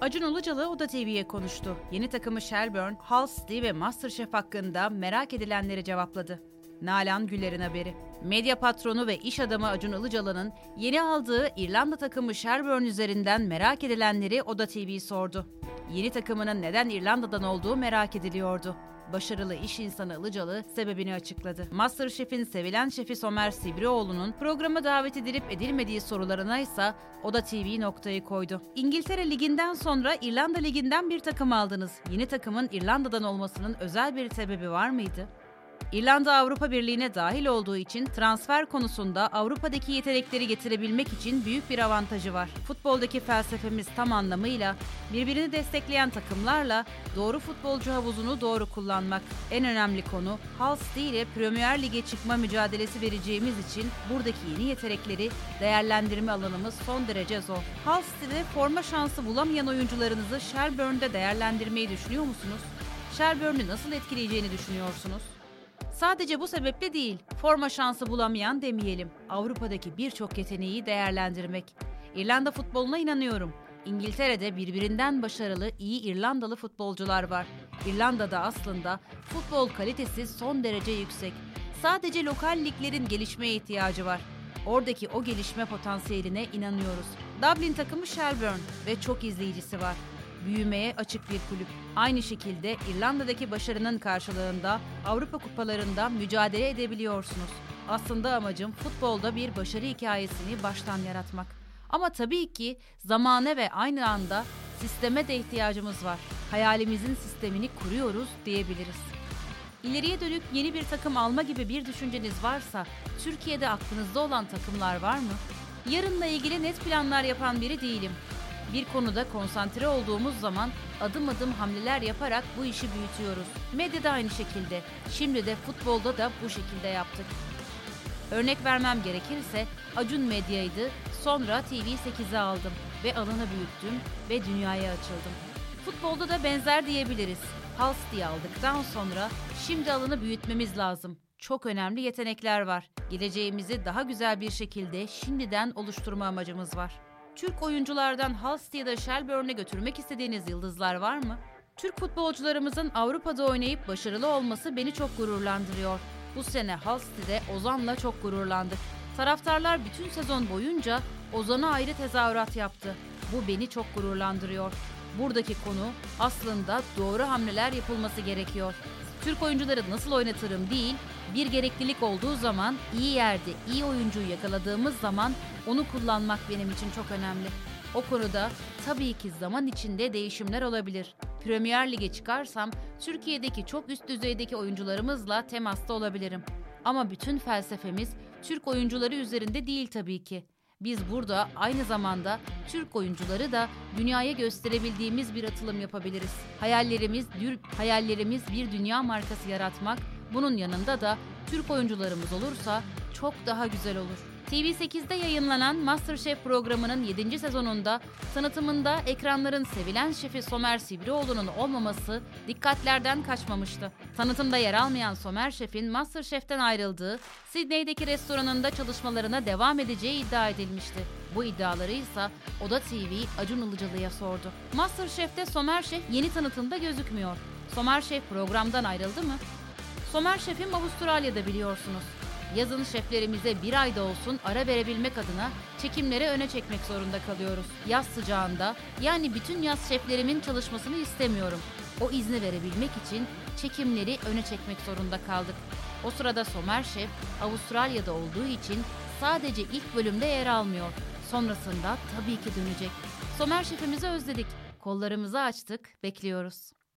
Acun Ilıcalı Oda TV'ye konuştu. Yeni takımı Shelburne, Hull City ve Masterchef hakkında merak edilenleri cevapladı. Nalan Güller'in haberi. Medya patronu ve iş adamı Acun Ilıcalı'nın yeni aldığı İrlanda takımı Shelburne üzerinden merak edilenleri Oda TV sordu. Yeni takımının neden İrlanda'dan olduğu merak ediliyordu. Başarılı iş insanı Ilıcalı sebebini açıkladı. Masterchef'in sevilen şefi Somer Sibrioğlu'nun programa davet edilip edilmediği sorularına ise Oda TV noktayı koydu. İngiltere Ligi'nden sonra İrlanda Ligi'nden bir takım aldınız. Yeni takımın İrlanda'dan olmasının özel bir sebebi var mıydı? İrlanda Avrupa Birliği'ne dahil olduğu için transfer konusunda Avrupa'daki yetenekleri getirebilmek için büyük bir avantajı var. Futboldaki felsefemiz tam anlamıyla birbirini destekleyen takımlarla doğru futbolcu havuzunu doğru kullanmak. En önemli konu Hull ile Premier Lig'e çıkma mücadelesi vereceğimiz için buradaki yeni yetenekleri değerlendirme alanımız son derece zor. Hull City'de forma şansı bulamayan oyuncularınızı Shelbourne'de değerlendirmeyi düşünüyor musunuz? Shelbourne'ü nasıl etkileyeceğini düşünüyorsunuz? Sadece bu sebeple değil, forma şansı bulamayan demeyelim. Avrupa'daki birçok yeteneği değerlendirmek. İrlanda futboluna inanıyorum. İngiltere'de birbirinden başarılı iyi İrlandalı futbolcular var. İrlanda'da aslında futbol kalitesi son derece yüksek. Sadece lokal liglerin gelişmeye ihtiyacı var. Oradaki o gelişme potansiyeline inanıyoruz. Dublin takımı Shelburne ve çok izleyicisi var büyümeye açık bir kulüp. Aynı şekilde İrlanda'daki başarının karşılığında Avrupa kupalarında mücadele edebiliyorsunuz. Aslında amacım futbolda bir başarı hikayesini baştan yaratmak. Ama tabii ki zamane ve aynı anda sisteme de ihtiyacımız var. Hayalimizin sistemini kuruyoruz diyebiliriz. İleriye dönük yeni bir takım alma gibi bir düşünceniz varsa Türkiye'de aklınızda olan takımlar var mı? Yarınla ilgili net planlar yapan biri değilim. Bir konuda konsantre olduğumuz zaman adım adım hamleler yaparak bu işi büyütüyoruz. Medyada aynı şekilde. Şimdi de futbolda da bu şekilde yaptık. Örnek vermem gerekirse Acun Medya'ydı, sonra TV8'e aldım ve alanı büyüttüm ve dünyaya açıldım. Futbolda da benzer diyebiliriz. Hals diye aldıktan sonra şimdi alanı büyütmemiz lazım. Çok önemli yetenekler var. Geleceğimizi daha güzel bir şekilde şimdiden oluşturma amacımız var. Türk oyunculardan City ya da Shelbourne'e götürmek istediğiniz yıldızlar var mı? Türk futbolcularımızın Avrupa'da oynayıp başarılı olması beni çok gururlandırıyor. Bu sene City'de Ozan'la çok gururlandık. Taraftarlar bütün sezon boyunca Ozan'a ayrı tezahürat yaptı. Bu beni çok gururlandırıyor. Buradaki konu aslında doğru hamleler yapılması gerekiyor. Türk oyuncuları nasıl oynatırım değil, bir gereklilik olduğu zaman iyi yerde iyi oyuncuyu yakaladığımız zaman onu kullanmak benim için çok önemli. O konuda tabii ki zaman içinde değişimler olabilir. Premier Lig'e çıkarsam Türkiye'deki çok üst düzeydeki oyuncularımızla temasta olabilirim. Ama bütün felsefemiz Türk oyuncuları üzerinde değil tabii ki. Biz burada aynı zamanda Türk oyuncuları da dünyaya gösterebildiğimiz bir atılım yapabiliriz. Hayallerimiz, hayallerimiz bir dünya markası yaratmak, bunun yanında da Türk oyuncularımız olursa çok daha güzel olur. TV8'de yayınlanan MasterChef programının 7. sezonunda tanıtımında ekranların sevilen şefi Somer Sivrioğlu'nun olmaması dikkatlerden kaçmamıştı. Tanıtımda yer almayan Somer Şef'in MasterChef'ten ayrıldığı, Sydney'deki restoranında çalışmalarına devam edeceği iddia edilmişti. Bu iddiaları ise Oda TV Acun Ilıcalı'ya sordu. MasterChef'te Somer Şef yeni tanıtımda gözükmüyor. Somer Şef programdan ayrıldı mı? Somer Şef'im Avustralya'da biliyorsunuz. Yazın şeflerimize bir ayda olsun ara verebilmek adına çekimleri öne çekmek zorunda kalıyoruz. Yaz sıcağında yani bütün yaz şeflerimin çalışmasını istemiyorum. O izni verebilmek için çekimleri öne çekmek zorunda kaldık. O sırada Somer Şef Avustralya'da olduğu için sadece ilk bölümde yer almıyor. Sonrasında tabii ki dönecek. Somer Şefimizi özledik. Kollarımızı açtık, bekliyoruz.